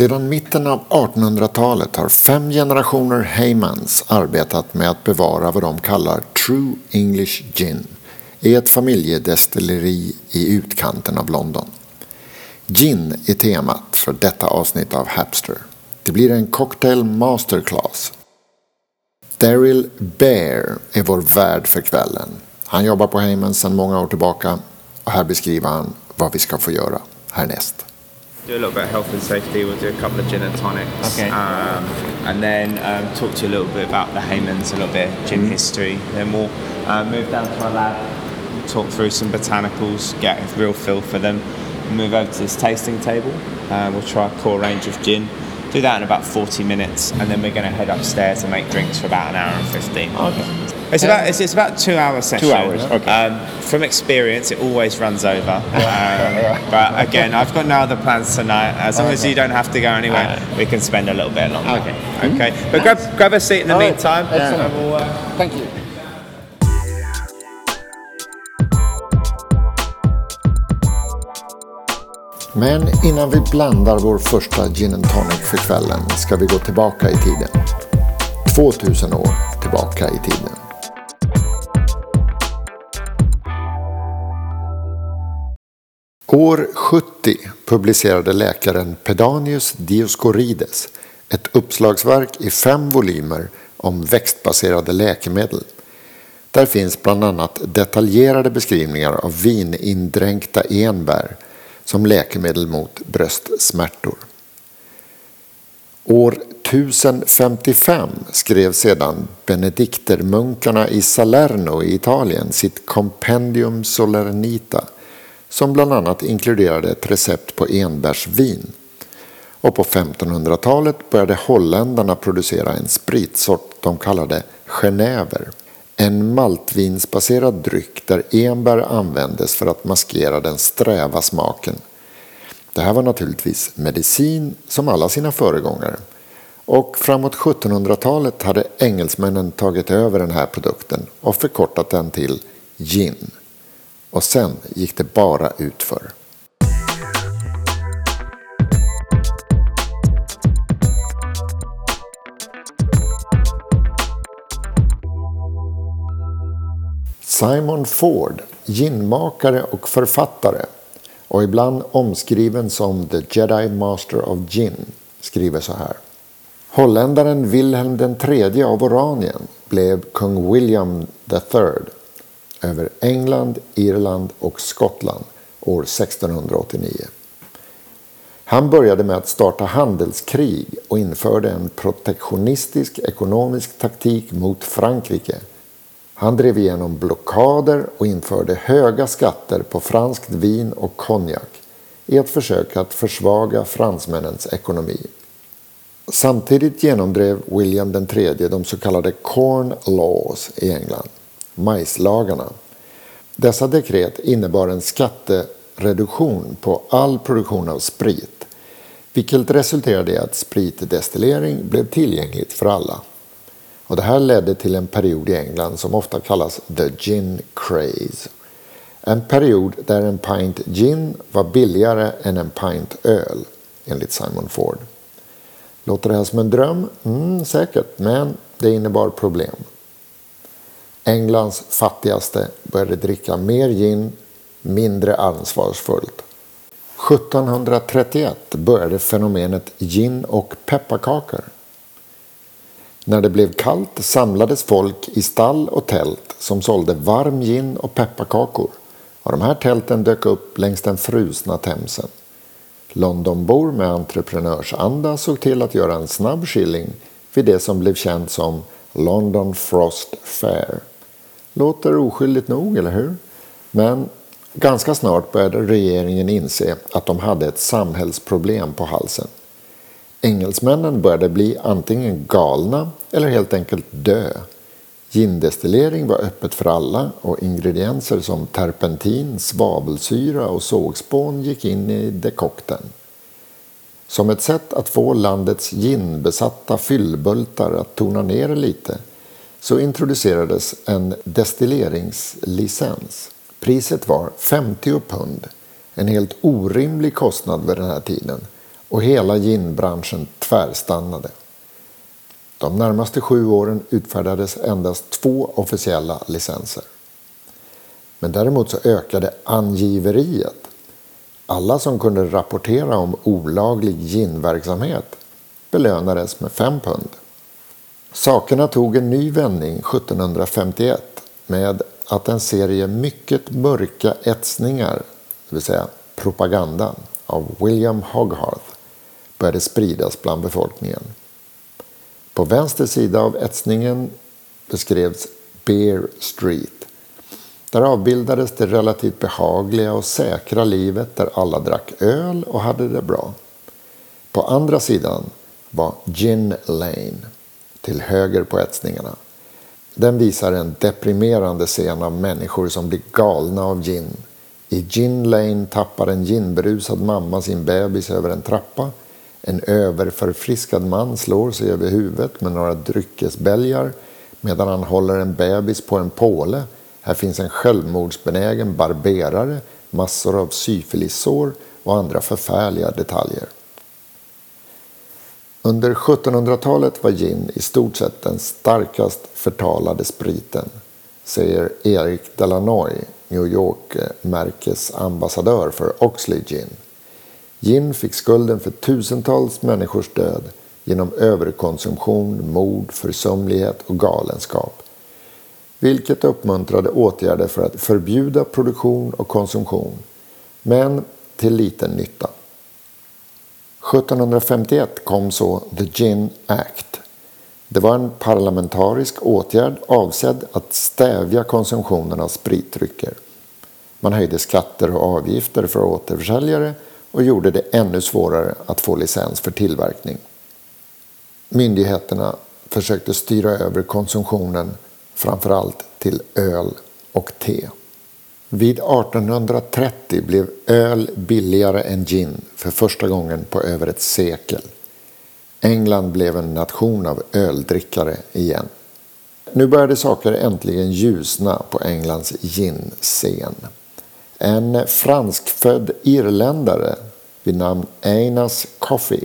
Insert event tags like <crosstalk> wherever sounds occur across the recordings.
Sedan mitten av 1800-talet har fem generationer Heymans arbetat med att bevara vad de kallar True English Gin i ett familjedestilleri i utkanten av London. Gin är temat för detta avsnitt av Hapster. Det blir en cocktail masterclass. Daryl Bear är vår värd för kvällen. Han jobbar på Heymans sedan många år tillbaka och här beskriver han vad vi ska få göra härnäst. Do a little bit of health and safety. We'll do a couple of gin and tonics. Okay. Um, and then um, talk to you a little bit about the Haymans, a little bit of gin history. Then we'll uh, move down to our lab, talk through some botanicals, get a real feel for them. Move over to this tasting table. Uh, we'll try a core range of gin. Do that in about 40 minutes, and then we're going to head upstairs and make drinks for about an hour and 15. Okay. It's about it's, it's about two hour session. Two hours, okay. Um, from experience, it always runs over. <laughs> Um, but again, I've got no other plans tonight. As long as you don't have to go anywhere, we can spend a little bit longer. Okay. Okay. But grab grab a seat in the All right. meantime. Excellent. and we'll, uh, Thank you. Men innan vi blandar vår första gin and tonic för kvällen ska vi gå tillbaka i tiden. 2000 år tillbaka i tiden. År 70 publicerade läkaren Pedanius Dioscorides ett uppslagsverk i fem volymer om växtbaserade läkemedel. Där finns bland annat detaljerade beskrivningar av vinindränkta enbär som läkemedel mot bröstsmärtor. År 1055 skrev sedan benediktermunkarna i Salerno i Italien sitt Compendium Solernita som bland annat inkluderade ett recept på enbärsvin. Och på 1500-talet började holländarna producera en spritsort de kallade genever. En maltvinsbaserad dryck där enbär användes för att maskera den sträva smaken. Det här var naturligtvis medicin som alla sina föregångare. Och framåt 1700-talet hade engelsmännen tagit över den här produkten och förkortat den till gin. Och sen gick det bara utför. Simon Ford, ginmakare och författare och ibland omskriven som The Jedi Master of Gin, skriver så här. Holländaren Wilhelm III av Oranien blev kung William III över England, Irland och Skottland år 1689. Han började med att starta handelskrig och införde en protektionistisk ekonomisk taktik mot Frankrike. Han drev igenom blockader och införde höga skatter på franskt vin och konjak i ett försök att försvaga fransmännens ekonomi. Samtidigt genomdrev William III de så kallade Corn Laws i England, majslagarna. Dessa dekret innebar en skattereduktion på all produktion av sprit, vilket resulterade i att spritdestillering blev tillgängligt för alla. Och det här ledde till en period i England som ofta kallas the gin craze. En period där en pint gin var billigare än en pint öl, enligt Simon Ford. Låter det här som en dröm? Mm, säkert, men det innebar problem. Englands fattigaste började dricka mer gin, mindre ansvarsfullt. 1731 började fenomenet gin och pepparkakor. När det blev kallt samlades folk i stall och tält som sålde varm gin och pepparkakor. Och de här tälten dök upp längs den frusna Themsen. Londonbor med entreprenörsanda såg till att göra en snabb skilling vid det som blev känt som London Frost Fair. Låter oskyldigt nog, eller hur? Men ganska snart började regeringen inse att de hade ett samhällsproblem på halsen. Engelsmännen började bli antingen galna eller helt enkelt dö. Gindestillering var öppet för alla och ingredienser som terpentin, svavelsyra och sågspån gick in i dekokten. Som ett sätt att få landets ginbesatta fyllbultar att tona ner lite så introducerades en destilleringslicens. Priset var 50 pund, en helt orimlig kostnad vid den här tiden och hela ginbranschen tvärstannade. De närmaste sju åren utfärdades endast två officiella licenser. Men däremot så ökade angiveriet. Alla som kunde rapportera om olaglig ginverksamhet belönades med 5 pund. Sakerna tog en ny vändning 1751 med att en serie mycket mörka etsningar, det vill säga propagandan, av William Hogarth började spridas bland befolkningen. På vänster sida av etsningen beskrevs Bear Street. Där avbildades det relativt behagliga och säkra livet där alla drack öl och hade det bra. På andra sidan var Gin Lane, till höger på etsningarna. Den visar en deprimerande scen av människor som blir galna av gin. I Gin Lane tappar en ginberusad mamma sin bebis över en trappa. En överförfriskad man slår sig över huvudet med några dryckesbälgar medan han håller en bebis på en påle. Här finns en självmordsbenägen barberare, massor av syfilissår och andra förfärliga detaljer. Under 1700-talet var gin i stort sett den starkast förtalade spriten, säger Eric Delanoy, New York-märkesambassadör för Oxley Gin. Gin fick skulden för tusentals människors död genom överkonsumtion, mord, försumlighet och galenskap. Vilket uppmuntrade åtgärder för att förbjuda produktion och konsumtion, men till liten nytta. 1751 kom så The Gin Act. Det var en parlamentarisk åtgärd avsedd att stävja konsumtionen av spritdrycker. Man höjde skatter och avgifter för återförsäljare och gjorde det ännu svårare att få licens för tillverkning. Myndigheterna försökte styra över konsumtionen framförallt till öl och te. Vid 1830 blev öl billigare än gin för första gången på över ett sekel. England blev en nation av öldrickare igen. Nu började saker äntligen ljusna på Englands gin-scen. En franskfödd irländare vid namn Einas Coffey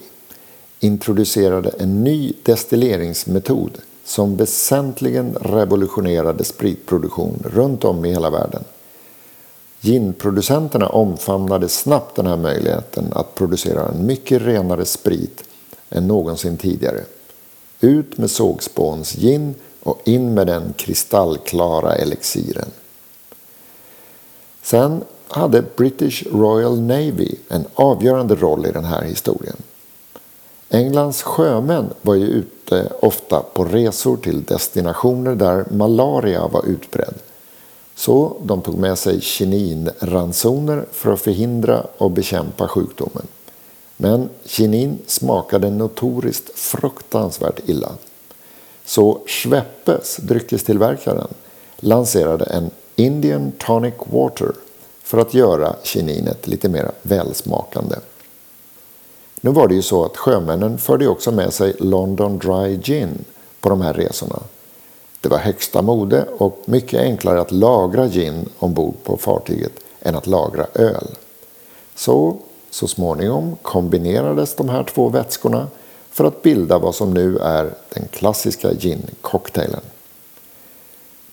introducerade en ny destilleringsmetod som väsentligen revolutionerade spritproduktion runt om i hela världen. Ginproducenterna omfamnade snabbt den här möjligheten att producera en mycket renare sprit än någonsin tidigare. Ut med sågspåns gin och in med den kristallklara elixiren. Sen hade British Royal Navy en avgörande roll i den här historien. Englands sjömän var ju ute ofta på resor till destinationer där malaria var utbredd. Så de tog med sig kininransoner för att förhindra och bekämpa sjukdomen. Men kinin smakade notoriskt fruktansvärt illa. Så Schweppes, dryckestillverkaren, lanserade en Indian Tonic Water för att göra kininet lite mer välsmakande. Nu var det ju så att sjömännen förde också med sig London Dry Gin på de här resorna. Det var högsta mode och mycket enklare att lagra gin ombord på fartyget än att lagra öl. Så, så småningom kombinerades de här två vätskorna för att bilda vad som nu är den klassiska gin-cocktailen.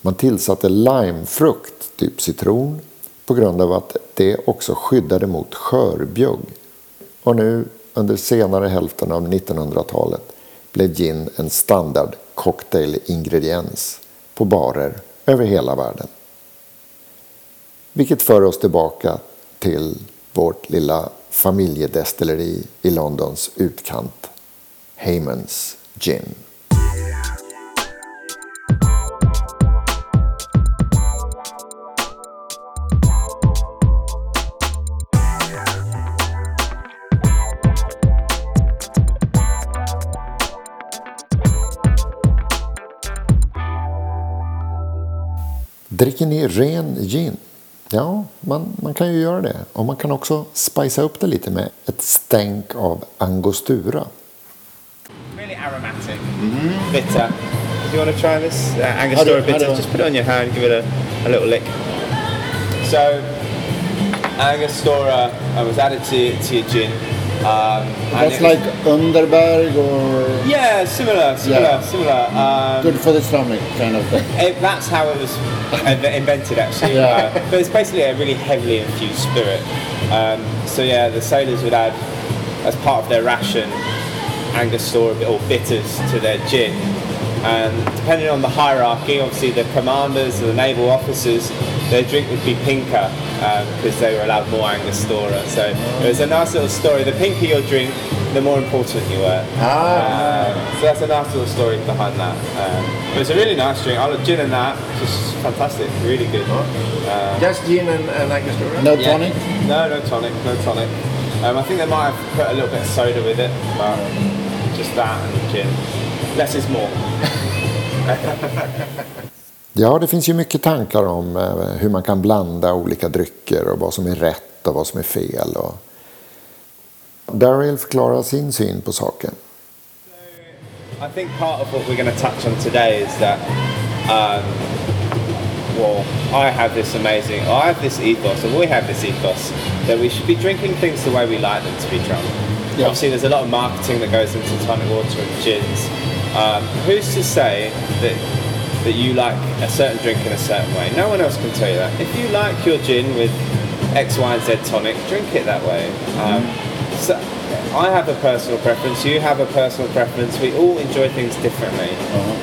Man tillsatte limefrukt, typ citron, på grund av att det också skyddade mot skörbjugg. Och nu under senare hälften av 1900-talet blev gin en standard cocktailingrediens på barer över hela världen. Vilket för oss tillbaka till vårt lilla familjedestilleri i Londons utkant, Haymans Gin. Dricker ni ren gin? Ja, man, man kan ju göra det. Och man kan också spicea upp det lite med ett stänk av angostura. Really aromatic, mm. bitter. Do you want to try this? Uh, angostura bitter. Just put it on your hand, give it a, a little lick. So, angostura was added to, to your gin Um, That's like Underberg or yeah, similar, similar, Yeah. similar. Um, good for the stomach kind of thing. It, that's how it was invented, actually. Yeah. Uh, but it's basically a really heavily infused spirit. Um, so yeah, the sailors would add, as part of their ration, Angostura or bitters to their gin. And depending on the hierarchy, obviously the commanders or the naval officers, their drink would be pinker because they were allowed more Angostura. So it was a nice little story. The pinker your drink, the more important you were. Ah. Um, so that's a nice little story behind that. Um, but it's a really nice drink. I love gin and that. Just fantastic. Really good. Um, Just gin and, and Angostura? No yeah. tonic? No, no tonic. No tonic. Um, I think they might have put a little bit of soda with it, but just that and gin. Less is more. Ja, det finns ju mycket tankar om eh, hur man kan blanda olika drycker och vad som är rätt och vad som är fel. Och... Daryl förklarar sin syn på saken. I think part of what we're going to touch on today is that, um, well, I have this amazing, I have this ethos, and we have this ethos that we should be drinking things the way we like them to be drunk. Yeah. Obviously, there's a lot of marketing that goes into tonic water and gins. Um, who's to say that that you like a certain drink in a certain way? No one else can tell you that. If you like your gin with X, Y, and Z tonic, drink it that way. Um, so I have a personal preference. You have a personal preference. We all enjoy things differently,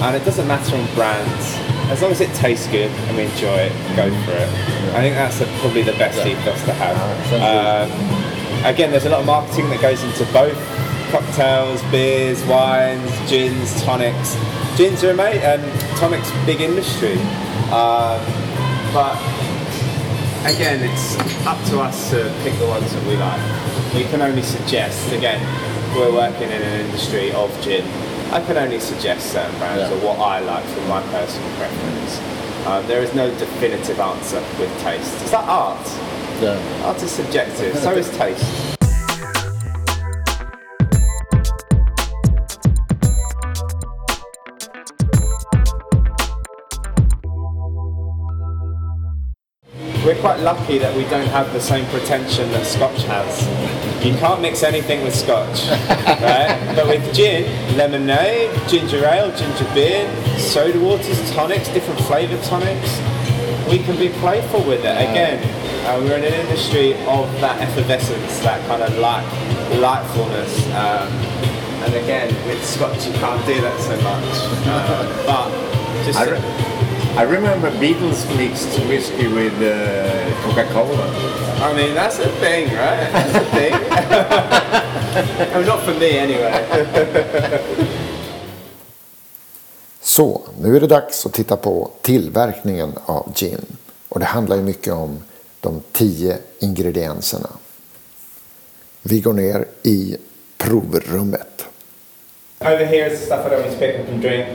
and it doesn't matter on brands. As long as it tastes good and we enjoy it, go for it. I think that's the, probably the best ethos to have. Um, again, there's a lot of marketing that goes into both cocktails, beers, wines, gins, tonics. Gins are amazing, and tonics big industry, um, but again, it's up to us to pick the ones that we like. We can only suggest. Again, we're working in an industry of gin. I can only suggest certain brands Yeah. or what I like from my personal preference. Uh, there is no definitive answer with taste. It's like art. Yeah. Art is subjective, <laughs> so is taste. We're quite lucky that we don't have the same pretension that Scotch has. You can't mix anything with Scotch, <laughs> right? But with gin, lemonade, ginger ale, ginger beer, soda waters, tonics, different flavour tonics, we can be playful with it. Again, uh, we're in an industry of that effervescence, that kind of light, lightfulness. Um, and again, with Scotch, you can't do that so much. Uh, <laughs> but just I, re- I remember Beatles mixed whiskey with uh, Coca-Cola. I mean, that's a thing, right? That's a thing. I <laughs> mean, not for me anyway. Så, nu är det dags att titta på tillverkningen av gin. Och det handlar ju mycket om de tio ingredienserna. Vi går ner i provrummet. Over here is the stuff I don't want to pick up and drink.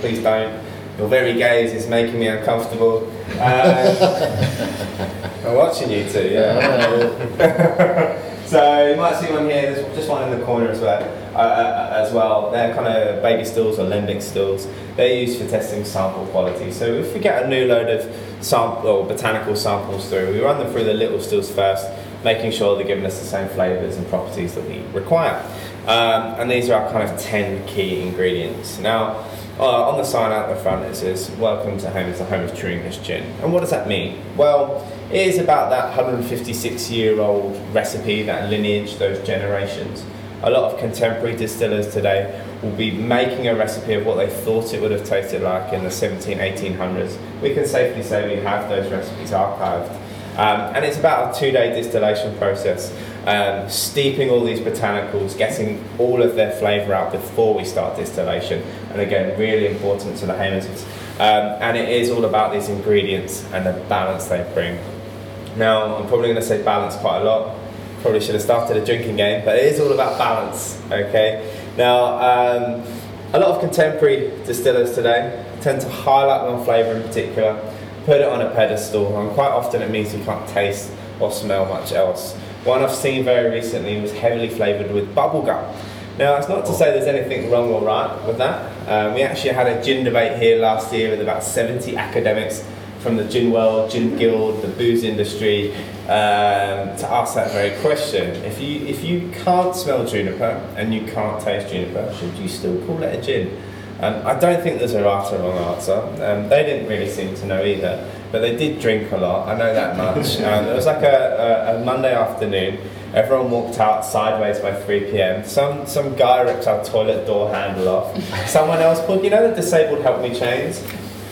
Please don't. Your very gaze is making me uncomfortable. Uh, <laughs> I'm watching you two, yeah. <laughs> so you might see one here. There's just one in the corner as well. Uh, uh, as well, they're kind of baby stills or limbic stills. They're used for testing sample quality. So if we get a new load of sample or botanical samples through, we run them through the little stills first, making sure they're giving us the same flavours and properties that we require. Um, and these are our kind of 10 key ingredients. Now, uh, on the sign out the front it says, Welcome to Home is the home of English gin. And what does that mean? Well, it is about that 156 year old recipe, that lineage, those generations. A lot of contemporary distillers today will be making a recipe of what they thought it would have tasted like in the 17, 1800s. We can safely say we have those recipes archived. Um, and it's about a two day distillation process, um, steeping all these botanicals, getting all of their flavour out before we start distillation. And again, really important to the Haymans. Um, and it is all about these ingredients and the balance they bring. Now, I'm probably going to say balance quite a lot. Probably should have started a drinking game, but it is all about balance, okay? Now, um, a lot of contemporary distillers today tend to highlight one flavour in particular, put it on a pedestal, and quite often it means you can't taste or smell much else. One I've seen very recently was heavily flavoured with bubblegum. Now, it's not to say there's anything wrong or right with that. Um, we actually had a gin debate here last year with about 70 academics from the gin world, gin guild, the booze industry, um, to ask that very question. If you if you can't smell juniper and you can't taste juniper, should you still call it a gin? Um, I don't think there's a right or wrong answer. Um, they didn't really seem to know either, but they did drink a lot. I know that much. <laughs> Um, it was like a, a, a Monday afternoon. Everyone walked out sideways by 3 p.m. Some some guy ripped our toilet door handle off. <laughs> Someone else pulled, you know, the disabled help me chains.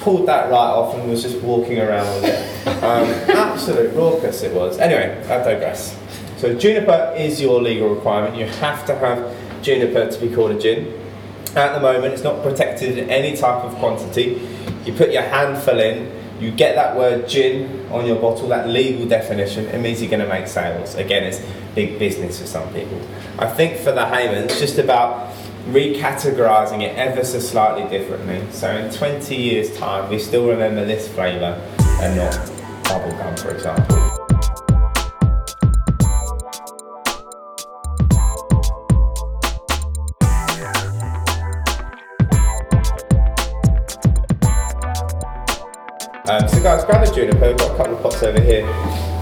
Pulled that right off and was just walking around with it. Um, <laughs> absolute raucous it was. Anyway, I digress. So juniper is your legal requirement. You have to have juniper to be called a gin. At the moment, it's not protected in any type of quantity. You put your handful in, you get that word gin on your bottle, that legal definition, it means you're going to make sales. Again, it's big business for some people. I think for the Hayman, it's just about recategorising it ever so slightly differently. So in 20 years' time, we still remember this flavour and not bubblegum, for example. So guys, a got a couple of pots over here.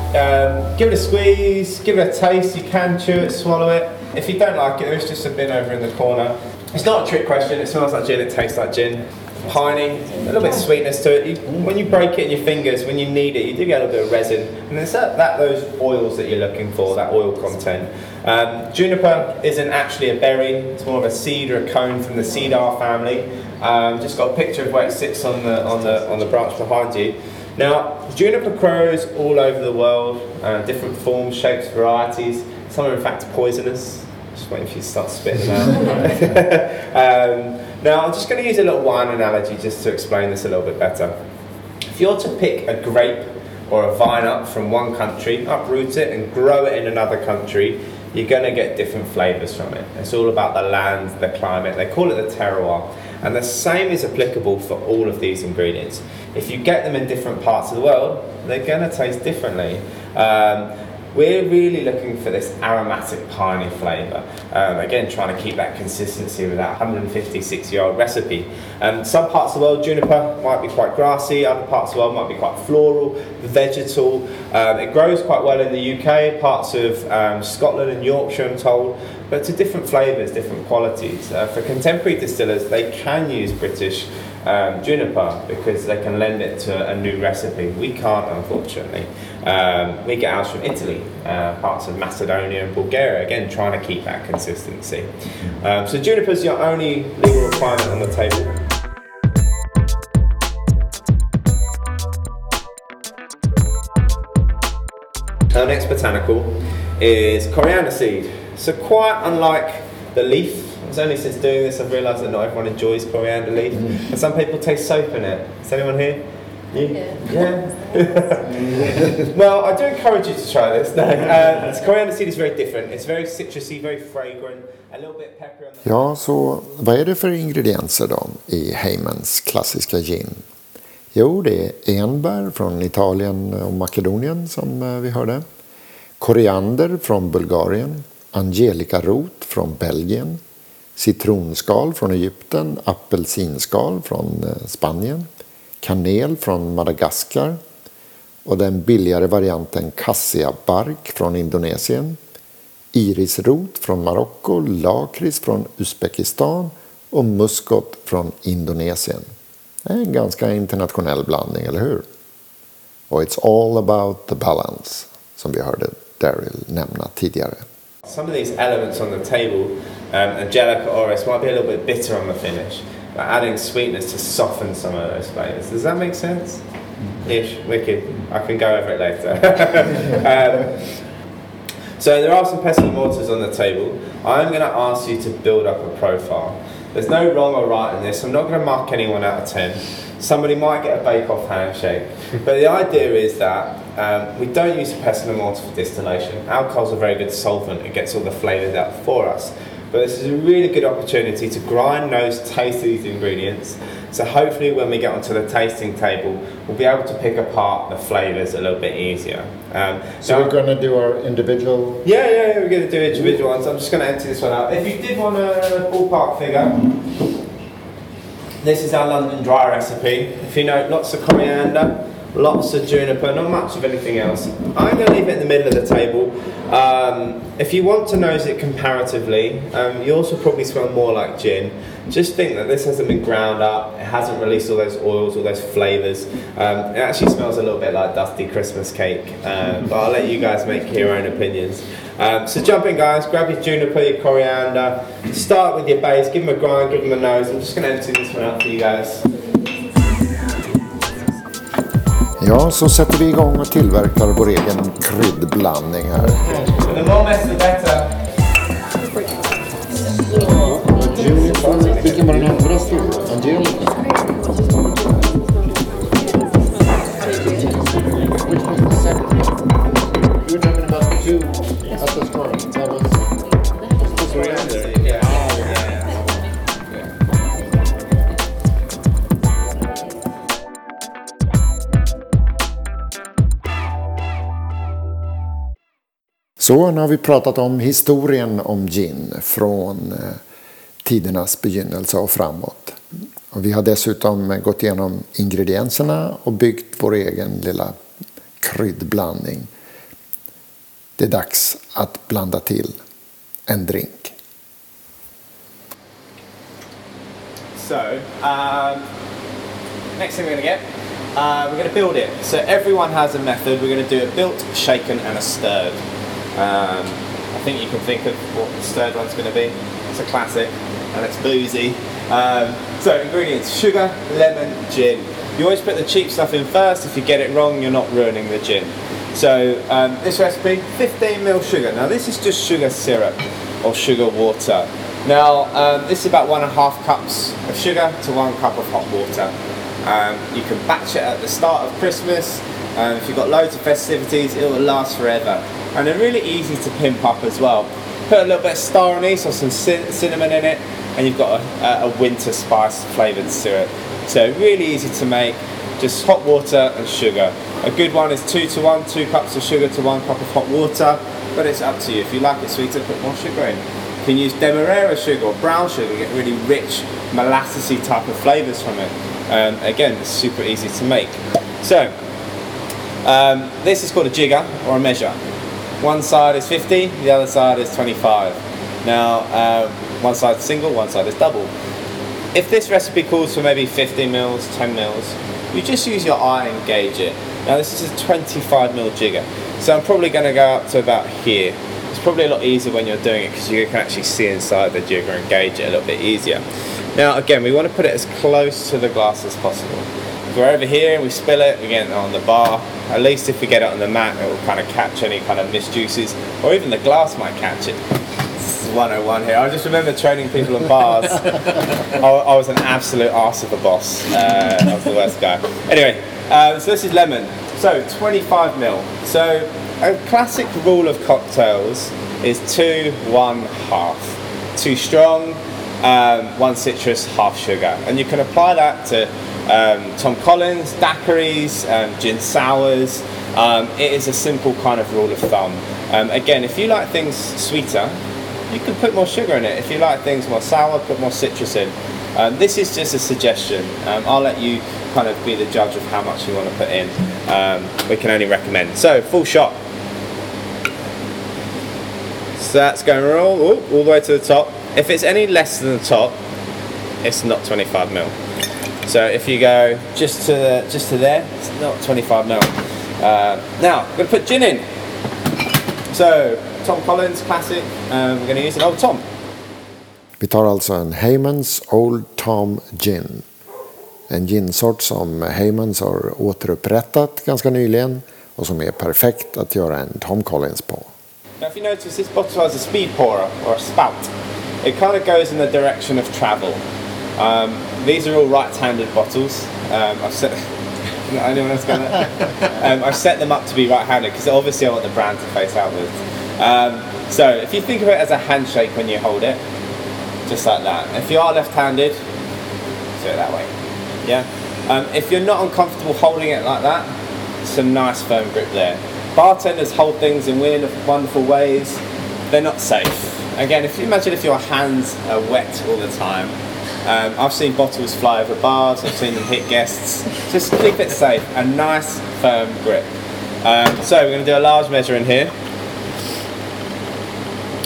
Um, give it a squeeze, give it a taste, you can chew it, swallow it. If you don't like it, there's just a bin over in the corner. It's not a trick question, it smells like gin, it tastes like gin. Piney, a little bit of sweetness to it. You, when you break it in your fingers, when you knead it, you do get a little bit of resin. And it's that, that those oils that you're looking for, that oil content. Um, juniper isn't actually a berry, it's more of a seed or a cone from the cedar family. Um, just got a picture of where it sits on the, on the, on the branch behind you. Now, juniper grows all over the world, uh, different forms, shapes, varieties. Some are in fact poisonous. Just waiting for you to start spitting them out. <laughs> um, now, I'm just going to use a little wine analogy just to explain this a little bit better. If you're to pick a grape or a vine up from one country, uproot it and grow it in another country, you're going to get different flavours from it. It's all about the land, the climate. They call it the terroir. And the same is applicable for all of these ingredients. If you get them in different parts of the world, they're going to taste differently. Um, we're really looking for this aromatic piney flavour. Um, again, trying to keep that consistency with that 156 year old recipe. Um, some parts of the world, juniper might be quite grassy, other parts of the world might be quite floral, vegetal. Um, it grows quite well in the UK, parts of um, Scotland and Yorkshire, I'm told, but to different flavours, different qualities. Uh, for contemporary distillers, they can use British um, juniper because they can lend it to a new recipe. We can't, unfortunately. Um, we get ours from Italy, uh, parts of Macedonia and Bulgaria, again, trying to keep that consistency. Um, so juniper is your only legal requirement on the table. Our next botanical is coriander seed. So quite unlike the leaf, it's only since doing this I've realised that not everyone enjoys coriander leaf. Mm. And some people taste soap in it. Is anyone here? You? Yeah. yeah. <laughs> well, I do encourage you to try this. No, uh, coriander seed is very different. It's very citrusy, very fragrant, a little bit peppery. On the ja, så vad är det för ingredienser då i Haymans klassiska gin? Jo, det är enbär från Italien och Makedonien som eh, vi hörde. Koriander från Bulgarien. Angelikarot från Belgien. Citronskal från Egypten. Apelsinskal från eh, Spanien. Kanel från Madagaskar. Och den billigare varianten kassiabark från Indonesien. Irisrot från Marocko. Lakrits från Uzbekistan. Och muskot från Indonesien. Det är en ganska internationell blandning, eller hur? Och it's all about the balance, som vi hörde Daryl nämna tidigare. Some of these elements on the table, um, Angelica orris, might be a little bit bitter on the finish, but adding sweetness to soften some of those flavours. Does that make sense? Ish, wicked. I can go over it later. <laughs> um, so there are some pestle mortars on the table. I'm going to ask you to build up a profile. There's no wrong or right in this. I'm not going to mark anyone out of 10. Somebody might get a bake-off handshake. but the idea is that um, we don't use a pestle and mortar for distillation. Alcohol's a very good solvent. It gets all the flavours out for us. But this is a really good opportunity to grind those, taste these ingredients. So hopefully when we get onto the tasting table, we'll be able to pick apart the flavours a little bit easier. Um, so now, we're going to do our individual... Yeah, yeah, yeah we're going to do individual ones. I'm just going to empty this one out. If you did want a ballpark figure, this is our London dry recipe. If you know, lots of coriander, lots of juniper, not much of anything else. I'm going to leave it in the middle of the table. Um, if you want to nose it comparatively, um, you also probably smell more like gin. Just think that this hasn't been ground up, it hasn't released all those oils, all those flavours. Um, it actually smells a little bit like dusty Christmas cake, um, but I'll let you guys make your own opinions. Um, so jump in guys, grab your juniper, your coriander, start with your base, give them a grind, give them a nose. I'm just going to empty this one out for you guys. Ja, så sätter vi igång och tillverkar vår egen kryddblandning här. The more mess the better. Vilken var den andra stora? Angelica? Så nu har vi pratat om historien om gin från eh, tidernas begynnelse och framåt. Och vi har dessutom gått igenom ingredienserna och byggt vår egen lilla kryddblandning. Det är dags att blanda till en drink. So, um, next thing we're going to get, uh, we're going to build it. So everyone has a method. We're going to do a built, shaken, and a stirred. Um, I think you can think of what the third one's going to be. It's a classic, and it's boozy. Um, so ingredients: sugar, lemon, gin. You always put the cheap stuff in first. If you get it wrong, you're not ruining the gin. So um, this recipe, 15 ml sugar. Now this is just sugar syrup or sugar water. Now um, this is about one and a half cups of sugar to one cup of hot water. Um, you can batch it at the start of Christmas. Um, if you've got loads of festivities, it will last forever. And they're really easy to pimp up as well. Put a little bit of star anise or some cin- cinnamon in it, and you've got a, a winter spice flavoured syrup. So really easy to make. Just hot water and sugar. A good one is two to one, two cups of sugar to one cup of hot water. But it's up to you. If you like it sweeter, put more sugar in. You can use demerara sugar or brown sugar, get really rich molassesy type of flavours from it. Um, again, it's super easy to make. So, um, this is called a jigger or a measure. One side is 50, the other side is 25. Now, uh, one side is single, one side is double. If this recipe calls for maybe 50 mils, 10 mils, you just use your eye and gauge it. Now, this is a 25 mil jigger, so I'm probably going to go up to about here. It's probably a lot easier when you're doing it because you can actually see inside the jigger and gauge it a little bit easier. Now, again, we want to put it as close to the glass as possible. If we're over here and we spill it, we get it on the bar. At least if we get it on the mat, it will kind of catch any kind of mist juices, or even the glass might catch it. This is 101 here. I just remember training people in bars. <laughs> I, I was an absolute arse of a boss. Uh, I was the worst guy. Anyway, um, so this is lemon. So 25 mil. So a classic rule of cocktails is two, one, half. Too strong, um, one citrus, half sugar. And you can apply that to um, Tom Collins, daiquiris, um, gin sours. Um, it is a simple kind of rule of thumb. Um, again, if you like things sweeter, you can put more sugar in it. If you like things more sour, put more citrus in. Um, this is just a suggestion. Um, I'll let you kind of be the judge of how much you want to put in. We can only recommend. So, full shot. So that's going all, all, all the way to the top. If it's any less than the top, it's not 25 mil. So if you go just to the, just to there, it's not 25 mil. Uh, now I'm going to put gin in. So Tom Collins classic. Um, we're going to use an old Tom. Vi tar alltså en Haymans Old Tom Gin. En ginsort som Haymans har återupprättat ganska nyligen och som är perfekt att göra en Tom Collins på. Now if you notice this bottle has a speed pourer or a spout. It kind of goes in the direction of travel. Um, these are all right-handed bottles. Um, I've set. <laughs> Anyone else going um, I've set them up to be right-handed because obviously I want the brand to face outwards. Um, so if you think of it as a handshake when you hold it, just like that. If you are left-handed, do it that way. Yeah. Um, if you're not uncomfortable holding it like that, some nice firm grip there. Bartenders hold things in weird, wonderful ways. They're not safe. Again, if you imagine if your hands are wet all the time, Um, I've seen bottles fly over bars. I've seen them hit guests. Just keep it safe. A nice firm grip. Um, so we're going to do a large measure in here,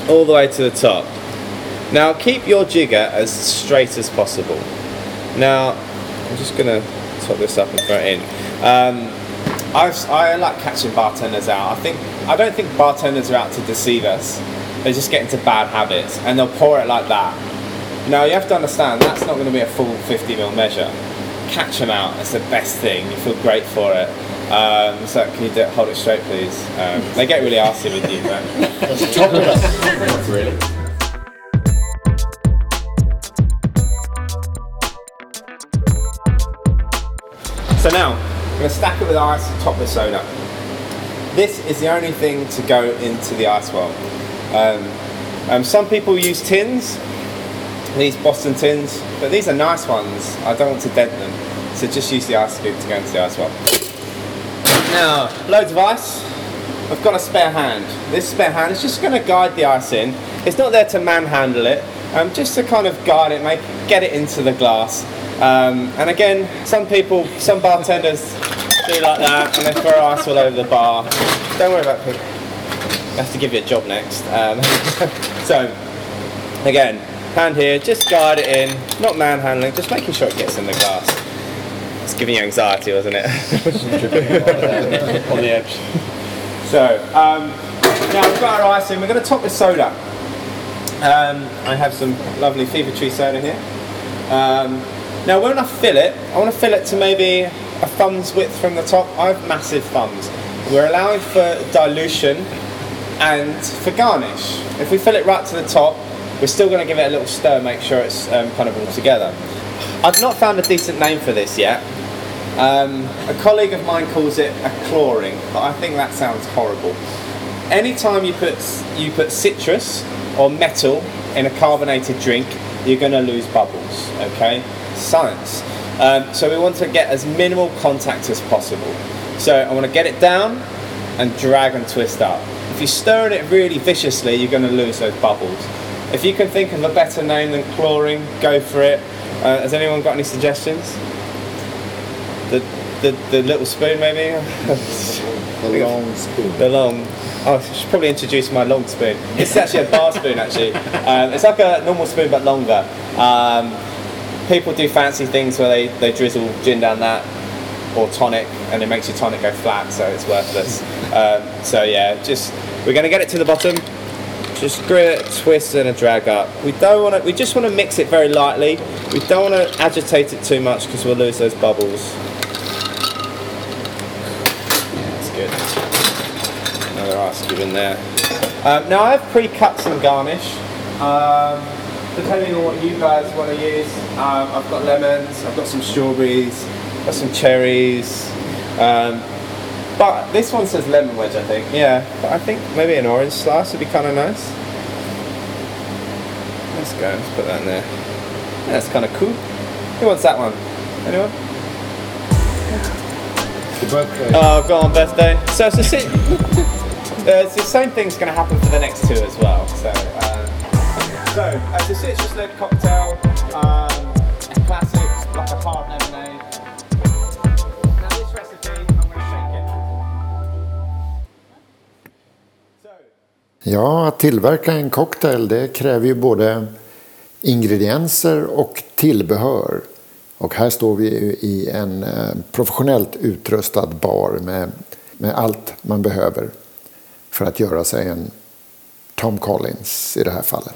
all the way to the top. Now keep your jigger as straight as possible. Now I'm just going to top this up and throw it in. Um, I like catching bartenders out. I think I don't think bartenders are out to deceive us. They just get into bad habits and they'll pour it like that. Now you have to understand that's not going to be a full 50 ml measure. Catch them out. It's the best thing. You feel great for it. Um, so can you do, hold it straight, please? Um, they get really arsy with you, but really. So now, I'm going to stack it with ice and top with soda. This is the only thing to go into the ice well. Um, um, some people use tins, these Boston tins, but these are nice ones. I don't want to dent them, so just use the ice scoop to go into the ice well. Now, loads of ice. I've got a spare hand. This spare hand is just going to guide the ice in. It's not there to manhandle it, um, just to kind of guide it, make get it into the glass. Um, and again, some people, some bartenders do like that, and they throw ice all over the bar. Don't worry about people. I have to give you a job next. Um, <laughs> so, again, hand here, just guide it in, not manhandling, just making sure it gets in the glass. It's giving you anxiety, wasn't it? <laughs> On the edge. So, um, now we've got our ice in, we're going to top with soda. Um, I have some lovely Fever Tree soda here. Um, now when I fill it, I want to fill it to maybe a thumb's width from the top. I have massive thumbs. We're allowing for dilution and for garnish. If we fill it right to the top, we're still going to give it a little stir, make sure it's um, kind of all together. I've not found a decent name for this yet. Um, a colleague of mine calls it a clawing, but I think that sounds horrible. Anytime you put you put citrus or metal in a carbonated drink, you're going to lose bubbles. Okay, science. Um, so we want to get as minimal contact as possible. So I want to get it down and drag and twist up. If you stir it really viciously, you're going to lose those bubbles. If you can think of a better name than clawing, go for it. Uh, has anyone got any suggestions? The, the, the little spoon, maybe? <laughs> The long spoon. The long. Oh, I should probably introduce my long spoon. It's actually a bar spoon, actually. Um, it's like a normal spoon but longer. Um, people do fancy things where they, they drizzle gin down that or tonic, and it makes your tonic go flat, so it's worthless. Um, so yeah, just we're going to get it to the bottom. Just grit, twist, and a drag up. We don't want to. We just want to mix it very lightly. We don't want to agitate it too much because we'll lose those bubbles. That's good. Another ice cube in there. Um, now I have pre-cut some garnish. Um, depending on what you guys want to use, um, I've got lemons, I've got some strawberries, I've got some cherries. Um, but this one says lemon wedge, I think. Yeah, but I think maybe an orange slice would be kind of nice. Let's go. Let's put that in there. Yeah, that's kind of cool. Who wants that one? Anyone? Oh, go on, birthday. So it's the, si- <laughs> uh, it's the same thing's going to happen for the next two as well. So, um, so as a citrus-led cocktail, um, classic, like a hard lemonade. Ja, att tillverka en cocktail det kräver ju både ingredienser och tillbehör. Och här står vi i en eh, professionellt utrustad bar med, med allt man behöver för att göra sig en Tom Collins i det här fallet.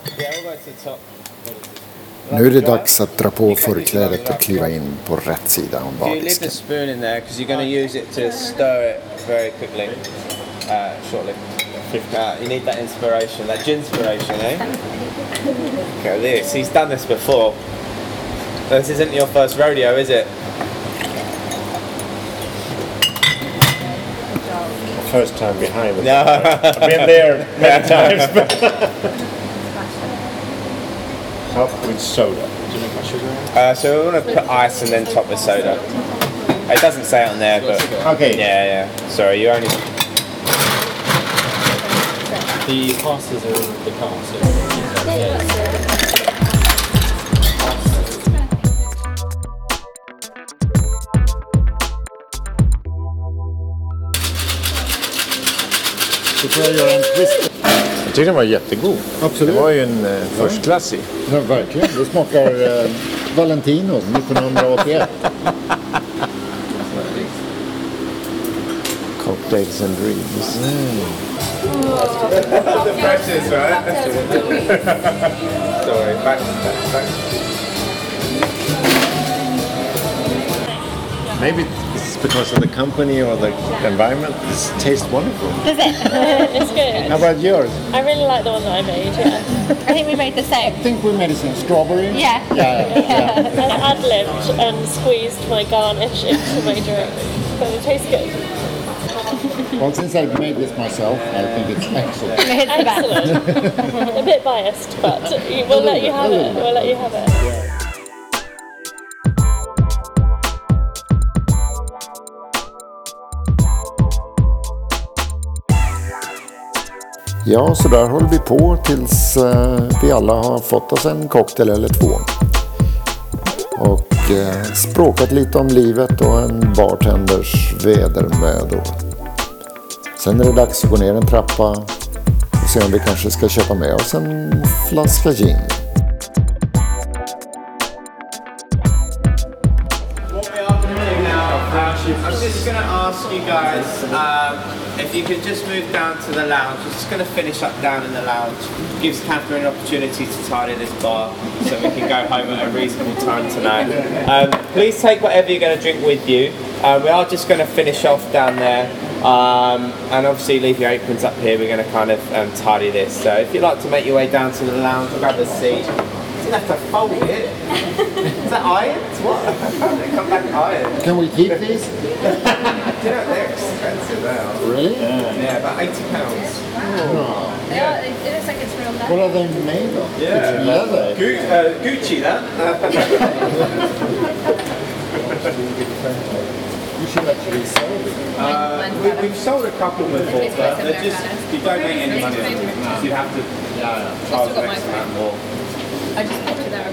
Nu är det dags att dra på förklädet och kliva in på rätt sida om bardisken. spoon in there because you're going to use it to stir it very quickly, uh, shortly. Uh, you need that inspiration, that gin inspiration, eh? Okay, this. He's done this before. This isn't your first rodeo, is it? First time behind. <laughs> No. I've been there many <laughs> times. <laughs> But with soda. Uh, so we want to put ice and then top with soda. It doesn't say it on there, but Okay. yeah, yeah. Sorry, you only. The pastas are in the car, so jag. Jag tyckte den var jättegod. Absolut. Det var ju en eh, förstklassig. Ja, verkligen. Det smakar eh, Valentino 1981. Cocktails and dreams. the precious, right? Sorry, back, <laughs> back, back. Maybe it's because of the company or the environment. It tastes wonderful. Does it? <laughs> It's good. How about yours? I really like the one that I made, yeah. I think we made the same. I think we made it in strawberry. Yeah. Yeah, yeah. I <laughs> ad-libbed and squeezed my garnish into my drink. But it tastes good. Well, since I made this myself, I think it's excellent. <laughs> It's the best. Excellent. A bit biased, but <laughs> we'll let you have it. We'll let you have it. Ja, så där håller vi på tills eh, vi alla har fått oss en cocktail eller två. Och eh, språkat lite om livet och en bartenders vedermödor. Sen är det dags att gå ner en trappa och se om vi kanske ska köpa med oss en flaska gin. I'm just going to ask you guys um, if you could just move down to the lounge. We're just going to finish up down in the lounge. Gives Catherine an opportunity to tidy this bar so we can go home at a reasonable time tonight. Um, please take whatever you're going to drink with you. Uh, we are just going to finish off down there. Um, and obviously leave your aprons up here. We're going to kind of um, tidy this. So if you'd like to make your way down to the lounge, grab a seat. You have to fold it. <laughs> Is that irons? What? <laughs> they come back iron. Can we keep these? <laughs> You know, they're expensive now. Really? Yeah, about 80 pounds. Yeah, it looks like it's real leather. What are they made of? It's leather. Gu- uh, Gucci, that. You should actually sell it. Uh, we, we've sold a couple before, but they're just, you don't make any money on them. on So you'd have to charge got an my X amount more. I just put it there.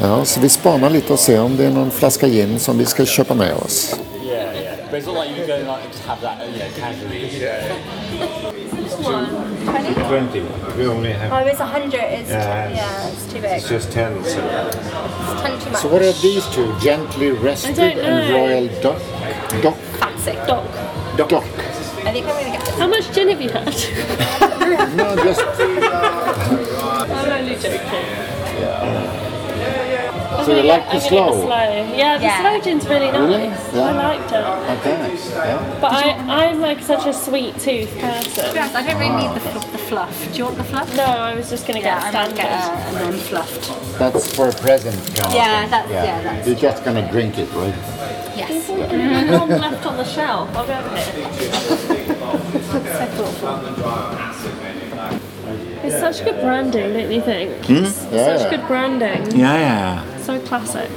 Ja, så vi spanar lite och ser om det är någon flaska gin som vi ska köpa med oss. yeah, yeah. But it's not like you go and like just have that, you know, casually. 20. We only have Oh, it's a hundred. It's Yeah. yeah, it's too big. it's just 10. So It's ton too much. So what are these two? Gently rested and royal duck? Dock? Fancy. Doc, Dock. I think I'm gonna get this. how much gin have you had? <laughs> No, just <laughs> I'm only joking. So you like the I'm get sloe? the sloe. Yeah, the Yeah. sloe gin's really nice. Really? Yeah. I liked it. okay. Yeah. But I, I'm like such a sweet tooth person. I don't really need the, fl- the fluff. Do you want the fluff? No, I was just gonna get Yeah, I might standard. get a, a non-fluffed. That's for a present. Kind Yeah, thing. that's yeah, that's You're just gonna drink it, right? yes. There's one left on the shelf. I'll go over here. So thoughtful. It's such good branding, don't you think? Hmm? Yeah, Such good branding. yeah, yeah. So classic.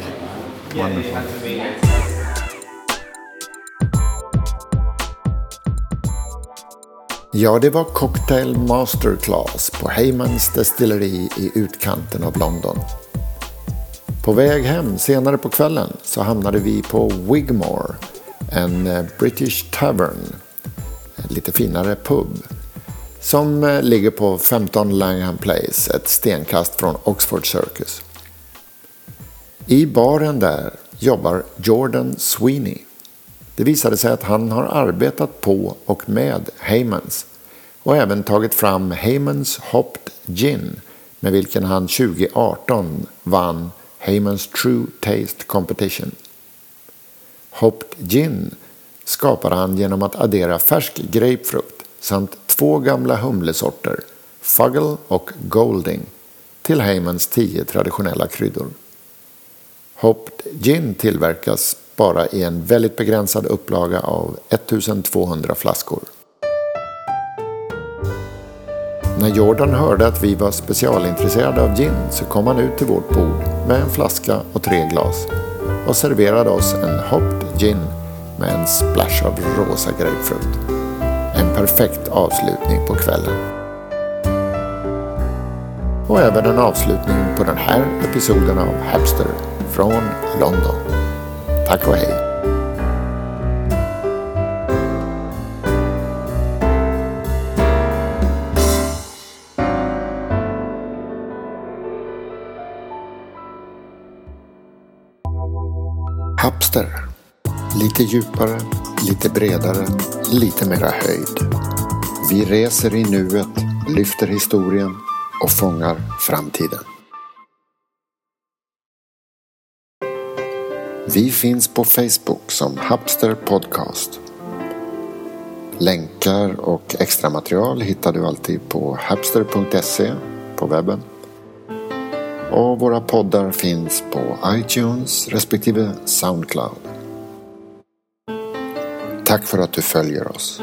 Ja, det var Cocktail Masterclass på Heymans destilleri i utkanten av London. På väg hem senare på kvällen så hamnade vi på Wigmore, en eh, British Tavern, en lite finare pub, som eh, ligger på 15 Langham Place, ett stenkast från Oxford Circus. I baren där jobbar Jordan Sweeney. Det visade sig att han har arbetat på och med Heymans och även tagit fram Heymans Hopped Gin med vilken han 2018 vann Heymans True Taste Competition. Hopped Gin skapade han genom att addera färsk grapefrukt samt två gamla humlesorter, Fuggle och Golding, till Heymans tio traditionella kryddor. Hopped Gin tillverkas bara i en väldigt begränsad upplaga av 1200 flaskor. När Jordan hörde att vi var specialintresserade av gin så kom han ut till vårt bord med en flaska och tre glas och serverade oss en Hopped Gin med en splash av rosa grapefrukt. En perfekt avslutning på kvällen. Och även en avslutning på den här episoden av Hapster från London. Tack och hej! Hapster. Lite djupare, lite bredare, lite mera höjd. Vi reser i nuet, lyfter historien och fångar framtiden. Vi finns på Facebook som Hapster Podcast. Länkar och extra material hittar du alltid på hapster.se på webben. Och våra poddar finns på iTunes respektive Soundcloud. Tack för att du följer oss.